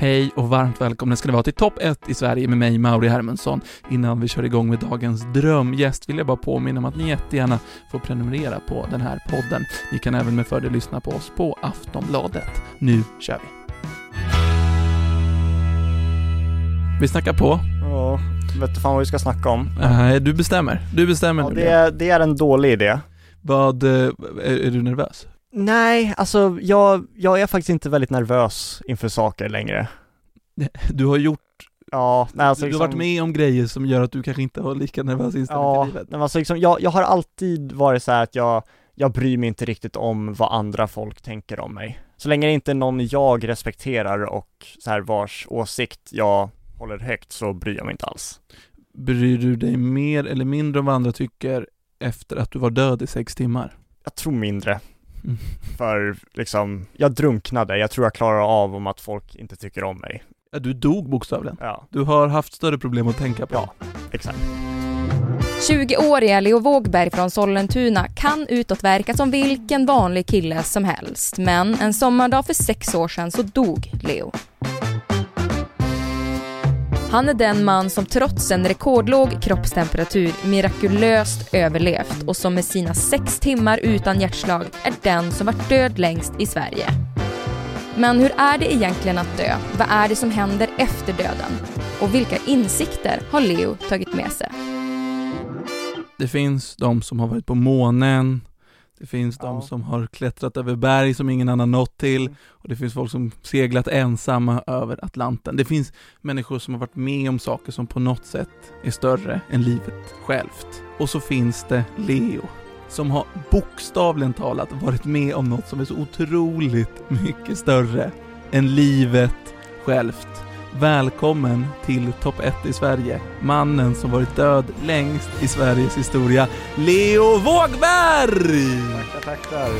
Hej och varmt välkomna ska det vara till topp 1 i Sverige med mig, Mauri Hermansson. Innan vi kör igång med dagens drömgäst vill jag bara påminna om att ni jättegärna får prenumerera på den här podden. Ni kan även med fördel lyssna på oss på Aftonbladet. Nu kör vi! Vi snackar på. Ja, vet du fan vad vi ska snacka om? Nej, du bestämmer. Du bestämmer Ja, nu. det, är, det är en dålig idé. Vad, eh, är, är du nervös? Nej, alltså jag, jag är faktiskt inte väldigt nervös inför saker längre. Du har gjort, Ja, nej alltså du har varit med om grejer som gör att du kanske inte har lika nervös inställning Ja, till livet. men alltså liksom, jag, jag har alltid varit så här att jag, jag bryr mig inte riktigt om vad andra folk tänker om mig. Så länge det inte är någon jag respekterar och så här vars åsikt jag håller högt så bryr jag mig inte alls. Bryr du dig mer eller mindre om vad andra tycker efter att du var död i sex timmar? Jag tror mindre, Mm. för liksom, jag drunknade, jag tror jag klarar av om att folk inte tycker om mig. Ja, du dog bokstavligen. Ja, Du har haft större problem att tänka på. Ja. exakt. 20-åriga Leo Wågberg från Sollentuna kan utåt verka som vilken vanlig kille som helst. Men en sommardag för sex år sedan så dog Leo. Han är den man som trots en rekordlåg kroppstemperatur mirakulöst överlevt och som med sina sex timmar utan hjärtslag är den som varit död längst i Sverige. Men hur är det egentligen att dö? Vad är det som händer efter döden? Och vilka insikter har Leo tagit med sig? Det finns de som har varit på månen, det finns de Ja. som har klättrat över berg som ingen annan nått till, Mm. och det finns folk som seglat ensamma över Atlanten. Det finns människor som har varit med om saker som på något sätt är större än livet självt. Och så finns det Leo, som har bokstavligen talat varit med om något som är så otroligt mycket större än livet självt. Välkommen till topp 1 i Sverige. Mannen som varit död längst i Sveriges historia, Leo Vågberg! Tackar, tackar.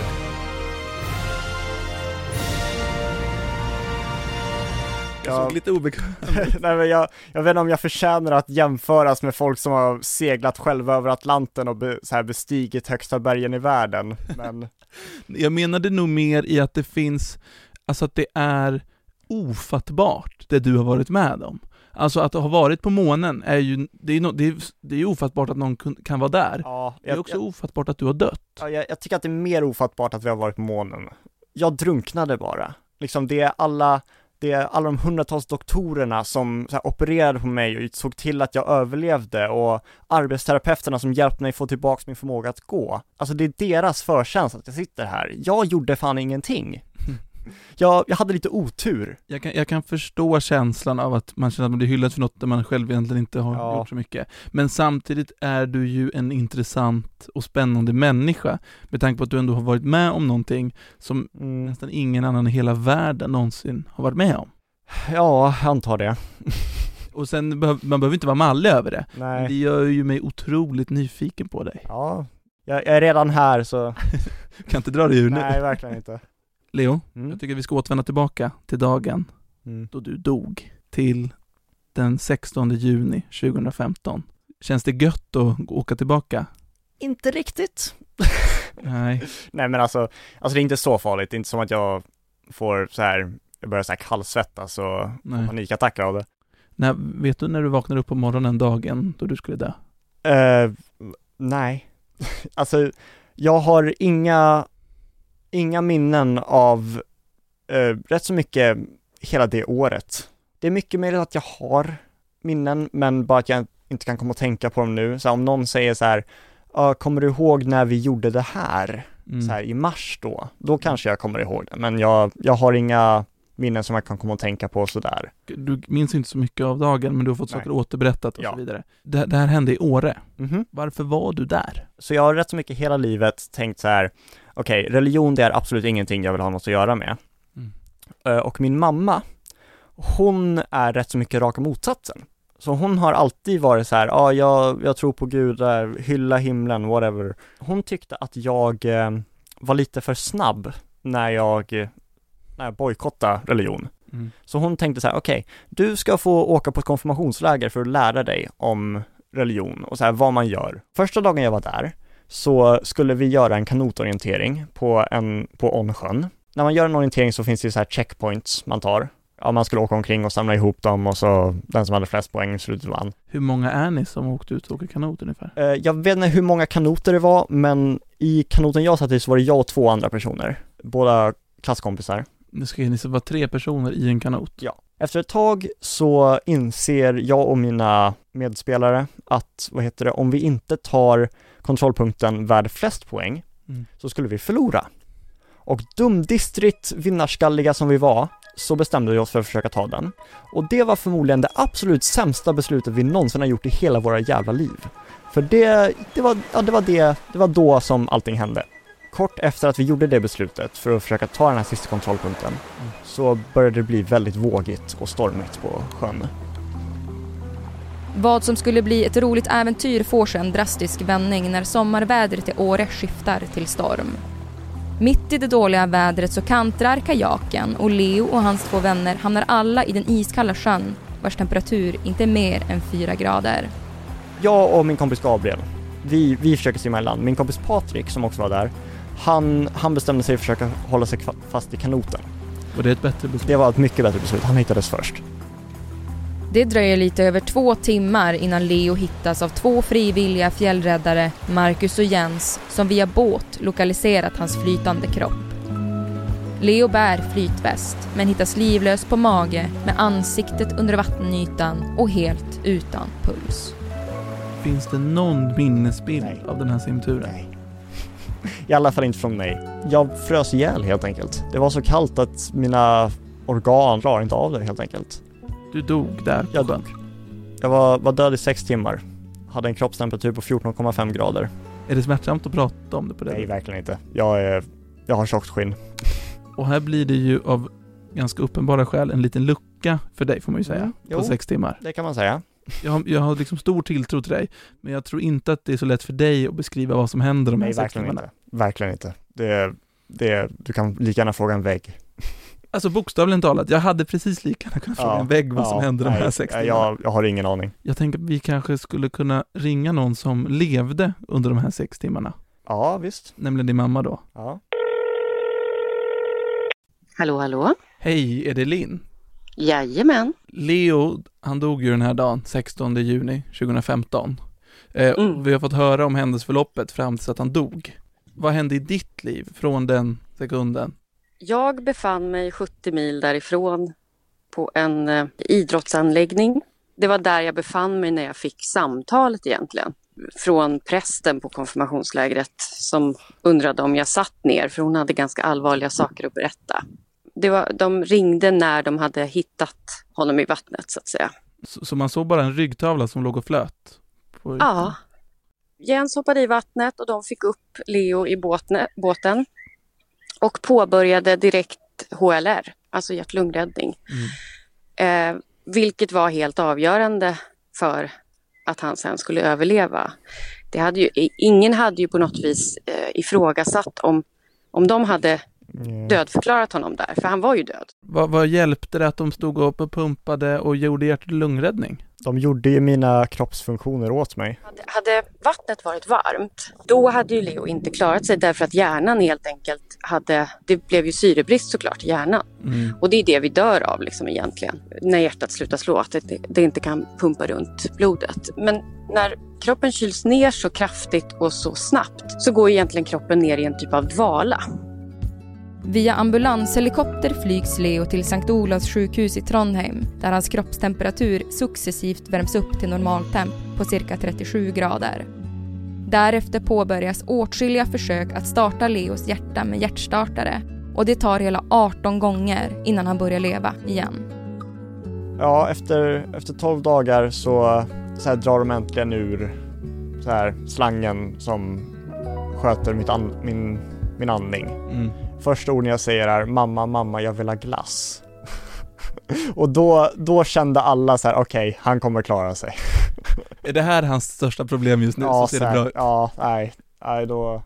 Jag såg lite obekväm Nej men jag, jag vet inte om jag förtjänar att jämföras med folk som har seglat själva över Atlanten och be, så här bestigit högsta bergen i världen, men Jag menade nog mer i att det finns, alltså att det är ofattbart det du har varit med om. Alltså att ha varit på månen är ju, det är, no, det är, det är ju ofattbart att någon kan vara där. ja, Det är jag, också jag, ofattbart att du har dött. ja, jag, jag tycker att det är mer ofattbart att vi har varit på månen. Jag drunknade bara. Liksom det är alla, det är alla de hundratals doktorerna som här, opererade på mig och såg till att jag överlevde och arbetsterapeuterna som hjälpte mig få tillbaka min förmåga att gå. Alltså det är deras förtjänst att jag sitter här. Jag gjorde fan ingenting. Jag, jag hade lite otur. Jag kan, jag kan förstå känslan av att man känner att man blir hyllad för något där man själv egentligen inte har Ja. gjort så mycket. Men samtidigt är du ju en intressant och spännande människa, med tanke på att du ändå har varit med om någonting som Mm. nästan ingen annan i hela världen någonsin har varit med om. Ja, jag antar det. Och sen, behöv, man behöver inte vara mallig över det. Nej. det gör ju mig otroligt nyfiken på dig. Ja, jag, jag är redan här så, Kan inte dra dig ur nu. nej verkligen inte. Leo, Mm. jag tycker vi ska återvända tillbaka till dagen Mm. då du dog, till den 16 juni 2015. Känns det gött att åka tillbaka? Inte riktigt. Nej. Nej men alltså, alltså det är inte så farligt, det är inte som att jag får så här, jag börjar så här kallsvettas och Nej. panikattacker av det. Nej, vet du när du vaknade upp på morgonen dagen då du skulle dö? Eh, nej. alltså, jag har inga, inga minnen av eh, rätt så mycket hela det året. Det är mycket möjligt att jag har minnen, men bara att jag inte kan komma och tänka på dem nu. Så här, om någon säger så här, "Ja, kommer du ihåg när vi gjorde det här? Mm. Så här i mars då, då kanske jag kommer ihåg det, men jag, jag har inga minnen som jag kan komma och tänka på sådär. Du minns inte så mycket av dagen, men du har fått Nej. saker återberättat och Ja. så vidare. Det, det här hände i Åre. Mhm. Varför var du där? Så jag har rätt så mycket hela livet tänkt så här, okej, religion det är absolut ingenting jag vill ha något att göra med. Mm. Eh, Och min mamma, hon är rätt så mycket raka motsatsen. Så hon har alltid varit så här, ja, ah, jag, jag tror på gudar, hylla himlen, whatever. Hon tyckte att jag eh, var lite för snabb när jag, när jag bojkottade religion. Mm. Så hon tänkte så här, okej, du ska få åka på ett konfirmationsläger för att lära dig om religion och så här vad man gör. Första dagen jag var där så skulle vi göra en kanotorientering på en, på Onsjön. När man gör en orientering så finns det ju så här checkpoints man tar. Ja, man skulle åka omkring och samla ihop dem och så den som hade flest poäng slutet vann. Hur många är ni som åkte ut och åker kanot ungefär? Eh, Jag vet inte hur många kanoter det var, men i kanoten jag satt i så var det jag och två andra personer. Båda klasskompisar. Nu ska ni vara tre personer i en kanot. Ja. Efter ett tag så inser jag och mina medspelare att, vad heter det, om vi inte tar kontrollpunkten värd flest poäng Mm. så skulle vi förlora. Och dumdistrigt vinnarskalliga som vi var så bestämde vi oss för att försöka ta den. Och det var förmodligen det absolut sämsta beslutet vi någonsin har gjort i hela våra jävla liv. För det, det var, ja, det var det, det var då som allting hände. Kort efter att vi gjorde det beslutet för att försöka ta den här sista kontrollpunkten så började det bli väldigt vågigt och stormigt på sjön. Vad som skulle bli ett roligt äventyr får sig en drastisk vändning när sommarvädret i Åre skiftar till storm. Mitt i det dåliga vädret så kantrar kajaken och Leo och hans två vänner hamnar alla i den iskalla sjön vars temperatur inte är mer än fyra grader. Jag och min kompis Gabriel, vi, vi försöker simma i land. Min kompis Patrik som också var där, han, han bestämde sig för att försöka hålla sig fast i kanoten. Och det är ett bättre beslut. Det var ett mycket bättre beslut, han hittades först. Det dröjer lite över två timmar innan Leo hittas av två frivilliga fjällräddare, Marcus och Jens, som via båt lokaliserat hans flytande kropp. Leo bär flytväst, men hittas livlös på mage med ansiktet under vattenytan och helt utan puls. Finns det någon minnesbild Nej. av den här simturen? Nej. I alla fall inte från mig. Jag frös ihjäl helt enkelt. Det var så kallt att mina organ klarar inte av det helt enkelt. Du dog där på Jag dog. Jag var, var död i sex timmar. Hade en kroppstemperatur på 14,5 grader. Är det smärtsamt att prata om det på det Nej, verkligen inte. Jag är, jag har tjockt skinn. Och här blir det ju av ganska uppenbara skäl en liten lucka för dig får man ju säga, Mm, på jo. sex timmar. Det kan man säga. Jag har, jag har liksom stor tilltro till dig, men jag tror inte att det är så lätt för dig att beskriva vad som händer de här Nej, sex verkligen timmarna. inte. Verkligen inte. Det, det, du kan lika gärna fråga en vägg. Alltså bokstavligen talat, jag hade precis lika gärna kunnat fråga en vägg vad som ja, hände de här sex jag, timmarna. jag, jag har ingen aning. Jag tänker att vi kanske skulle kunna ringa någon som levde under de här sex timmarna, Ja, visst. nämligen din mamma då. Ja. Hallå, hallå? Hej, är det Linn? Jajamän. Leo, han dog ju den här dagen, 16 juni 2015. Eh, Mm. Vi har fått höra om händelseförloppet fram tills att han dog. Vad hände i ditt liv från den sekunden? Jag befann mig 70 mil därifrån på en eh, idrottsanläggning. Det var där jag befann mig när jag fick samtalet egentligen. Från prästen på konfirmationslägret som undrade om jag satt ner för hon hade ganska allvarliga saker att berätta. Det var, de ringde när de hade hittat honom i vattnet så att säga. Så, så man såg bara en ryggtavla som låg och flöt? Ja. Jens hoppade i vattnet och de fick upp Leo i båtne, båten och påbörjade direkt HLR, alltså hjärt-lungräddning. Mm. Eh, vilket var helt avgörande för att han sen skulle överleva. Det hade ju, ingen hade ju på något vis eh, ifrågasatt om, om de hade Dödförklarat honom där, för han var ju död. Vad, vad hjälpte det att de stod upp och pumpade och gjorde hjärt och lungräddning? De gjorde ju mina kroppsfunktioner åt mig. Hade, hade vattnet varit varmt, då hade ju Leo inte klarat sig därför att hjärnan helt enkelt hade, det blev ju syrebrist såklart i hjärnan. Mm. Och det är det vi dör av liksom egentligen, när hjärtat slutar slå, att det, det inte kan pumpa runt blodet. Men när kroppen kyls ner så kraftigt och så snabbt så går egentligen kroppen ner i en typ av dvala. Via ambulanshelikopter flygs Leo till Sankt Olofs sjukhus i Trondheim där hans kroppstemperatur successivt värms upp till normaltemp på cirka 37 grader. Därefter påbörjas åtskilliga försök att starta Leos hjärta med hjärtstartare och det tar hela 18 gånger innan han börjar leva igen. Ja, efter, efter 12 dagar så, så här, drar de äntligen ur så här, slangen som sköter mitt an, min, min andning. Mm. Första orden jag säger är mamma, mamma, jag vill ha glass. Och då, då kände alla så här, okej, han kommer klara sig. Är det här hans största problem just nu? ja, så ser det bra ut. ja, nej, nej då.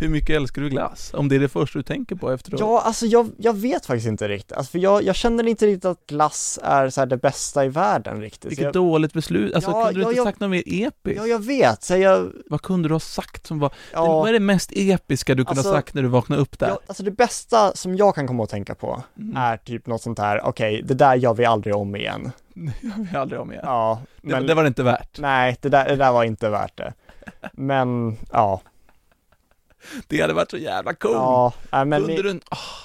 Hur mycket älskar du glass? Om det är det första du tänker på efteråt? Ja, alltså jag, jag vet faktiskt inte riktigt. Alltså, för jag, jag känner inte riktigt att glass är så det bästa i världen riktigt. Vilket jag, dåligt beslut. Alltså Ja, kunde du ja, inte jag- sagt något mer episkt? ja, jag vet. Så jag, Vad kunde du ha sagt som var, ja, vad är det mest episka du kunde Alltså, ha sagt när du vaknade upp där? ja, alltså det bästa som jag kan komma att tänka på Mm. är typ något sånt här, okej, det där gör vi aldrig om igen. Jag vill aldrig om igen. Ja, det, men det var det inte värt. nej, det där, det där var inte värt det. Men, ja, Det hade varit så jävla coolt. ja, men Kunde min,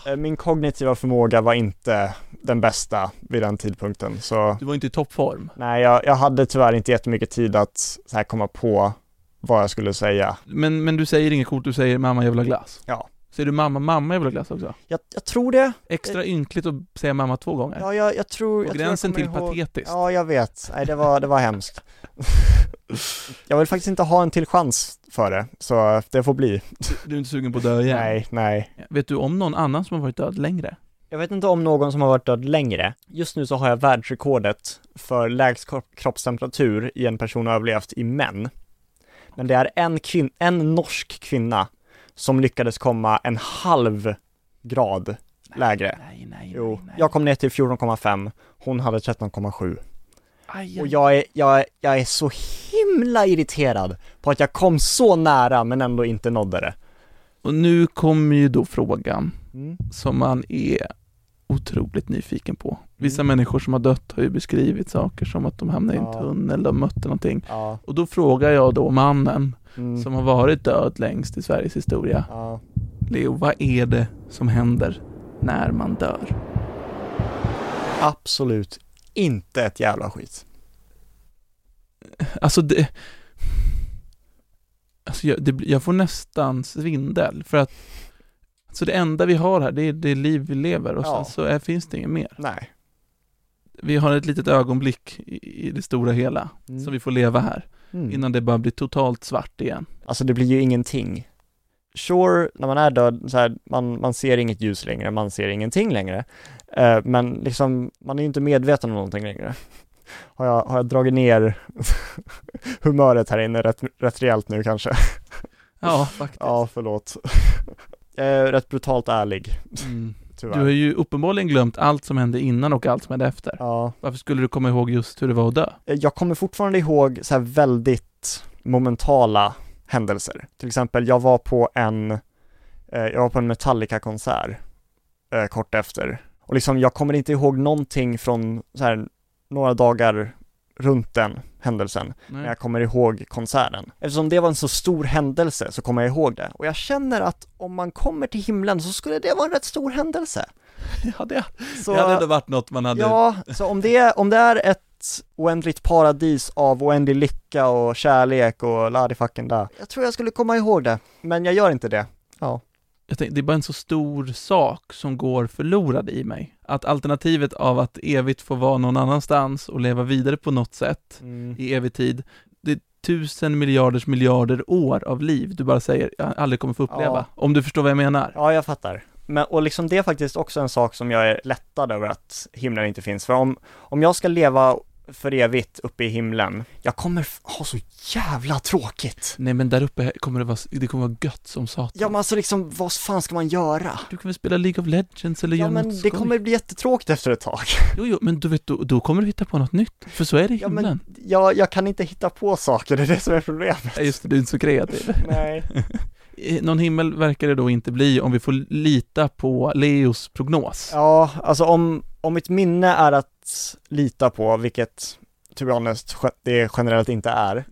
du, eh, min kognitiva förmåga var inte den bästa vid den tidpunkten, så du var inte i toppform. nej, jag, jag hade tyvärr inte jättemycket tid att så här komma på vad jag skulle säga. Men, men du säger inget coolt, du säger mamma jag vill ha glass. Ja. Säger du mamma, mamma jag vill ha glass också? Jag, jag tror det, Extra ynkligt att säga mamma två gånger. ja, jag, jag tror, På jag tror jag gränsen till ihåg- patetiskt. Ja, jag vet. Nej, det var, det var hemskt. jag vill faktiskt inte ha en till chans för det, så det får bli. Du är inte sugen på att dö igen? Nej, nej. Vet du om någon annan som har varit död längre? Jag vet inte om någon som har varit död längre. Just nu så har jag världsrekordet för lägst kropp- kroppstemperatur i en person har överlevt i män. Men det är en, kvin- en norsk kvinna som lyckades komma en halv grad lägre. Nej, nej, Jo, nej, nej. jag kom ner till 14,5, hon hade 13,7. Aj, Och jag är, jag, är- jag är så himla irriterad på att jag kom så nära men ändå inte nådde det. Och nu kommer ju då frågan Mm. som man är otroligt nyfiken på. Vissa Mm. människor som har dött har ju beskrivit saker som att de hamnade i en Ja. tunnel, de mötte någonting. Ja. Och då frågar jag då mannen Mm. som har varit död längst i Sveriges historia. Ja. Leo, vad är det som händer när man dör? Absolut inte ett jävla skit. Alltså det... Alltså jag, det, jag får nästan svindel för att Så det enda vi har här, det är det liv vi lever och Ja. sen så är, finns det inget mer. Nej. Vi har ett litet ögonblick i, i det stora hela, Mm. som vi får leva här, Mm. innan det bara blir totalt svart igen. Alltså det blir ju ingenting. Sure, när man är död, så här, man, man ser inget ljus längre, man ser ingenting längre. Eh, men liksom, man är ju inte medveten om någonting längre. Har jag, har jag dragit ner humöret här inne rätt, rätt rejält nu kanske? Ja, faktiskt. Ja, förlåt. Jag är rätt brutalt ärlig, Mm. tyvärr. Du har ju uppenbarligen glömt allt som hände innan och allt som hände efter. Ja, Varför skulle du komma ihåg just hur det var att dö? jag kommer fortfarande ihåg så här väldigt momentala händelser. Till exempel, jag var på en, eh, jag var på en Metallica-konsert eh, kort efter. Och liksom, jag kommer inte ihåg någonting från så här några dagar runt den händelsen. Men Nej. jag kommer ihåg konserten. Eftersom det var en så stor händelse så kommer jag ihåg det. Och jag känner att om man kommer till himlen så skulle det vara en rätt stor händelse. Ja, det, Så, det hade ändå varit något man hade... Ja, så om det, är, om det är ett oändligt paradis av oändlig lycka och kärlek och la fucking da. Jag tror jag skulle komma ihåg det, men jag gör inte det. Ja. Jag tänkte, det är bara en så stor sak som går förlorad i mig. Att alternativet av att evigt få vara någon annanstans och leva vidare på något sätt Mm. i evig tid, det är tusen miljarders miljarder år av liv du bara säger, jag aldrig kommer få uppleva. Ja. Om du förstår vad jag menar. Ja, jag fattar. Men, och liksom det är faktiskt också en sak som jag är lättad över att himlen inte finns. För om, om jag ska leva för evigt uppe i himlen, jag kommer ha så jävla tråkigt. Nej men där uppe kommer det vara, det kommer vara gött som satan. Ja men alltså liksom, vad fan ska man göra? Du kan väl spela League of Legends eller Ja göra men något det skoj. kommer bli jättetråkigt efter ett tag. Jo, jo, men du vet, då, då kommer du hitta på något nytt. För så är det i Ja himlen. men jag, jag kan inte hitta på saker, det är det som är problemet. Ja, just det, du är inte så kreativ. Nej. Eh, Någon himmel verkar det då inte bli om vi får lita på Leos prognos. Ja, alltså om, om mitt minne är att lita på, vilket to be honest, ge- det generellt inte är,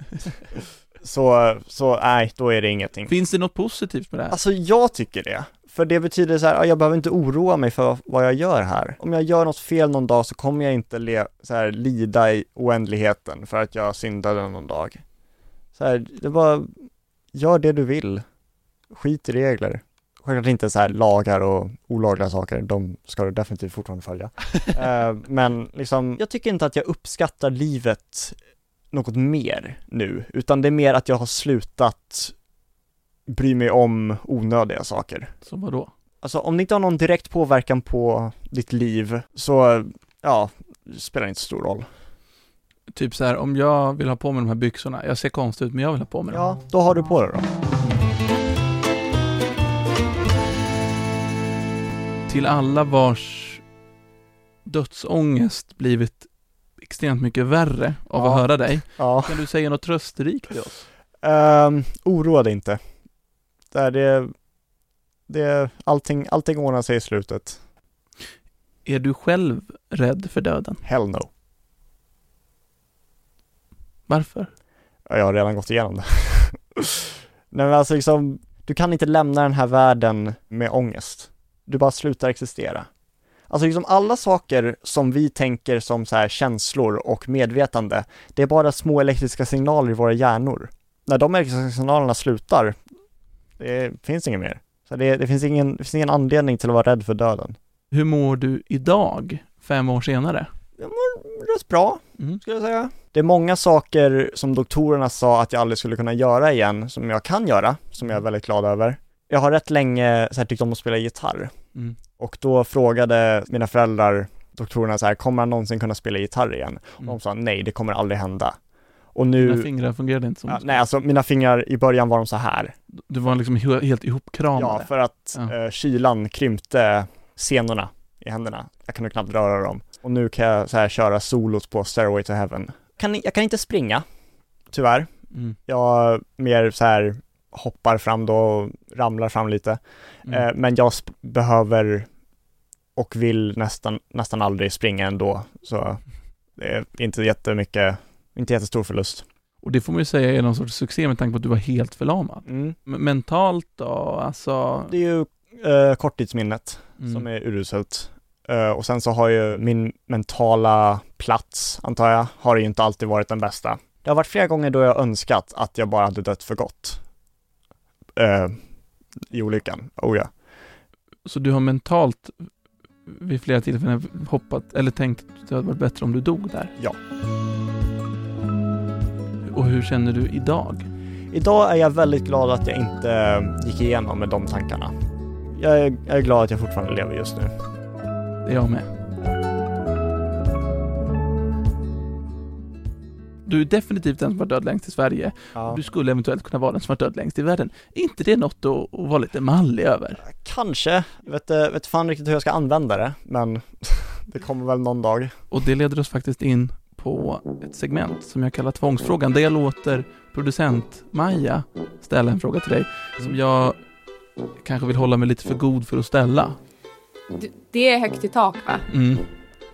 så, så nej, då är det ingenting. Finns det något positivt med det här? Alltså jag tycker det, För det betyder så här, ja, jag behöver inte oroa mig för vad jag gör här. Om jag gör något fel någon dag så kommer jag inte le, så här, lida i oändligheten för att jag syndade någon dag. Så här, det bara, gör det du vill. Skit i regler. Självklart inte så här lagar och olagliga saker, de ska du definitivt fortfarande följa. Eh, men liksom, jag tycker inte att jag uppskattar livet något mer nu, utan det är mer att jag har slutat bry mig om onödiga saker. Som vadå? Alltså om det inte har någon direkt påverkan på ditt liv, så ja, det spelar inte så stor roll. Typ så här, om jag vill ha på mig de här byxorna, jag ser konstig ut men jag vill ha på mig dem. Ja, då har du på det då. Till alla vars dödsångest blivit extremt mycket värre av att Ja. höra dig, Ja. kan du säga något trösterikt till oss? Um, oroa dig inte. Det, är det, det, allting, allting ordnar sig i slutet. Är du själv rädd för döden? Hell no. Varför? Ja, Jag har redan gått igenom det. Nej men alltså liksom, du kan inte lämna den här världen med ångest. Du bara slutar existera. Alltså liksom alla saker som vi tänker som så här känslor och medvetande, det är bara små elektriska signaler i våra hjärnor. När de elektriska signalerna slutar, det finns inget mer. Så det, det, finns ingen, det finns ingen anledning till att vara rädd för döden. Hur mår du idag, fem år senare? Rätt bra, Mm. skulle jag säga. Det är många saker som doktorerna sa att jag aldrig skulle kunna göra igen, som jag kan göra, som jag är väldigt glad över. Jag har rätt länge så här, tyckt om att spela gitarr Mm. och då frågade mina föräldrar doktorerna så här, kommer han någonsin kunna spela gitarr igen? Och de sa nej, det kommer aldrig hända. Och Mm. Dina nu, fingrar fungerade inte som ja, nej alltså mina fingrar i början var de så här. Du var liksom he- helt Ja, ihopkramade. för att Ja. eh, kylan krympte senorna i händerna. Jag kunde knappt röra dem. Och nu kan jag så här köra solot på Stairway to Heaven. Kan, jag kan inte springa, tyvärr. Mm. Jag mer så här hoppar fram då och ramlar fram lite. Mm. Eh, men jag behöver och vill nästan, nästan aldrig springa ändå. Så det är inte jättemycket, inte jättestor förlust. Och det får man ju säga är någon sorts succé med tanke på att du var helt förlamad. Mm. Mentalt då, alltså? Det är ju eh, korttidsminnet Mm. som är uruselt. Eh, och sen så har ju min mentala plats, antar jag, har ju inte alltid varit den bästa. Det har varit flera gånger då jag önskat att jag bara hade dött för gott. Eh, I olyckan, oh ja. Så du har mentalt vid flera tillfällen hoppat, eller tänkt att det hade varit bättre om du dog där? Ja. Och hur känner du idag? Idag är jag väldigt glad att jag inte eh, gick igenom med de tankarna. Jag är, jag är glad att jag fortfarande lever just nu. Det är jag med. Du är definitivt den som var död längst i Sverige. Ja. Du skulle eventuellt kunna vara den som var död längst i världen. Är inte det något att, att vara lite mallig över? Kanske, jag vet, eh, vet fan riktigt hur jag ska använda det, men det kommer väl någon dag. Och det leder oss faktiskt in på ett segment som jag kallar tvångsfrågan, där jag låter producent Maja ställa en fråga till dig som jag kanske vill hålla mig lite för god för att ställa. Det är högt i tak va? Mm.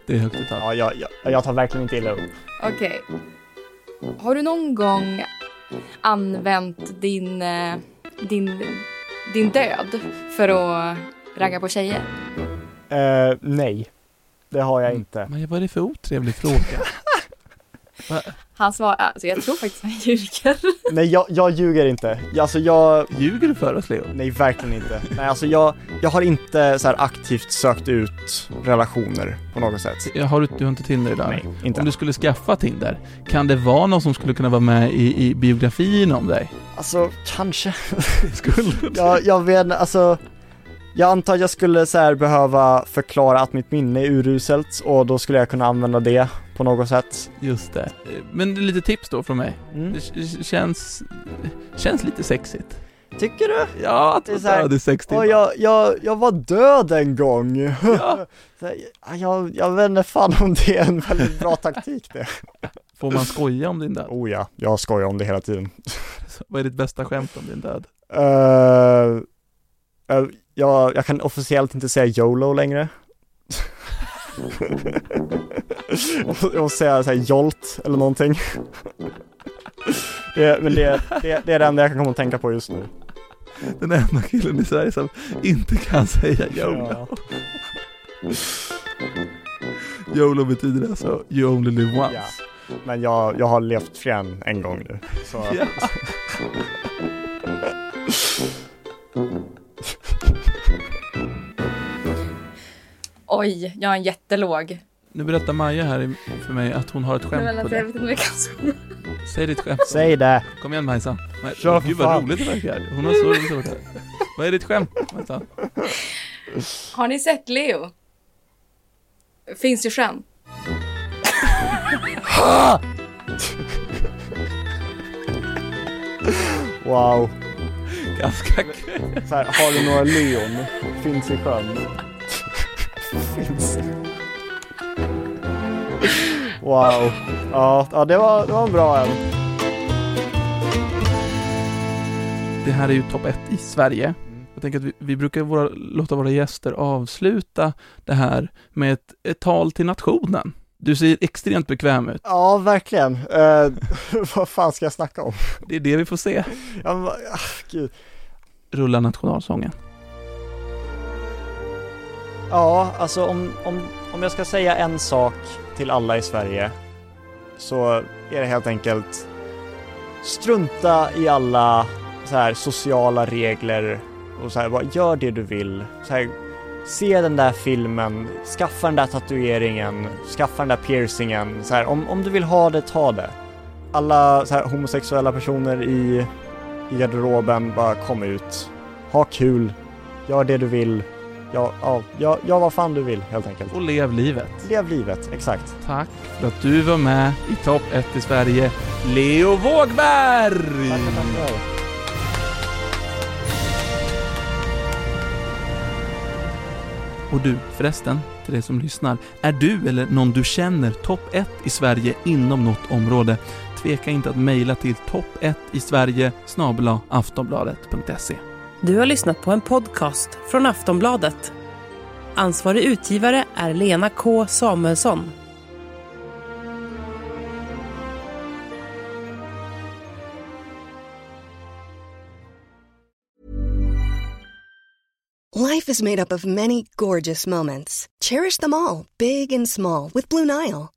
Det är högt i tak. Ja, jag, jag, jag tar verkligen inte illa upp. Okej. Har du någon gång använt din, eh, din, din död för att ragga på tjejer? Eh, nej, det har jag inte. Men vad är det för otrevlig fråga? Han svarar, alltså jag tror faktiskt han ljuger. Nej, jag, jag ljuger inte. Alltså jag, Ljuger du för oss Leo? nej verkligen inte. Nej, alltså jag, jag har inte så här aktivt sökt ut relationer på något sätt. Ja, Har du, du har inte Tinder idag? Nej, inte. Om du skulle skaffa Tinder, kan det vara någon som skulle kunna vara med i, i biografin om dig? Alltså, kanske. Skulle jag, jag vet alltså jag antar att jag skulle så här behöva förklara att mitt minne är uruselt och då skulle jag kunna använda det på något sätt. Just det. Men lite tips då från mig. Mm. Det känns, känns lite sexigt. Tycker du? Ja, att vara så död i sex timmar. Jag, jag, jag var död en gång. Ja. Så här, jag, jag vet inte fan om det är en väldigt bra taktik det. Får man skoja om din död? Oh ja, jag skojar om det hela tiden. Vad är ditt bästa skämt om din död? Uh, uh, jag, jag kan officiellt inte säga YOLO längre. Jag måste säga såhär Jolt eller någonting. Det, men det, det, det är det enda jag kan komma att tänka på just nu. den enda killen i Sverige som inte kan säga YOLO. Ja. YOLO betyder alltså you only live once. Ja. Men jag, jag har levt fler än en gång nu. Så Ja. Oj, jag har en jättelåg. Nu berättar Maja här för mig att hon har ett skämt på jag det. vet inte om jag kan Säg ditt skämt. säg det. Kom igen Majsan. Nej, Kör för Gud vad fan. roligt det verkar. Hon har så roligt det. Vad är ditt skämt Majsan? Har ni sett Leo? Finns i sjön. Wow. Ganska kul. Så här, har du några leon? Finns i sjön. Wow. Ja, ja det, var, det var en bra en. Det här är ju topp ett i Sverige. Jag tänker att vi, vi brukar våra, låta våra gäster avsluta det här med ett, ett tal till nationen. Du ser extremt bekväm ut. Ja, verkligen. Eh, vad fan ska jag snacka om? Det är det vi får se. Ja, men, ah, gud. Rulla nationalsången. Ja, alltså om, om, om jag ska säga en sak till alla i Sverige så är det helt enkelt strunta i alla så här sociala regler och så här, bara gör det du vill. Så här, se den där filmen, skaffa den där tatueringen, skaffa den där piercingen. Så här, om, om du vill ha det, ta det. Alla så här, homosexuella personer i, i garderoben, bara kom ut. Ha kul, gör det du vill. Ja, ja, ja, ja, vad fan du vill helt enkelt. Och lev livet. Lev livet, exakt. Tack för att du var med i topp ett i Sverige, Leo Vågberg! Tackar, tackar. Och du förresten, till dig som lyssnar, är du eller någon du känner topp 1 i Sverige inom något område? Tveka inte att mejla till topp1 i Sverige snabel-a aftonbladet.se. Du har lyssnat på en podcast från Aftonbladet. Ansvarig utgivare är Lena K Samuelsson. Life is made up of many gorgeous moments. Cherish them all, big and small, with Blue Nile.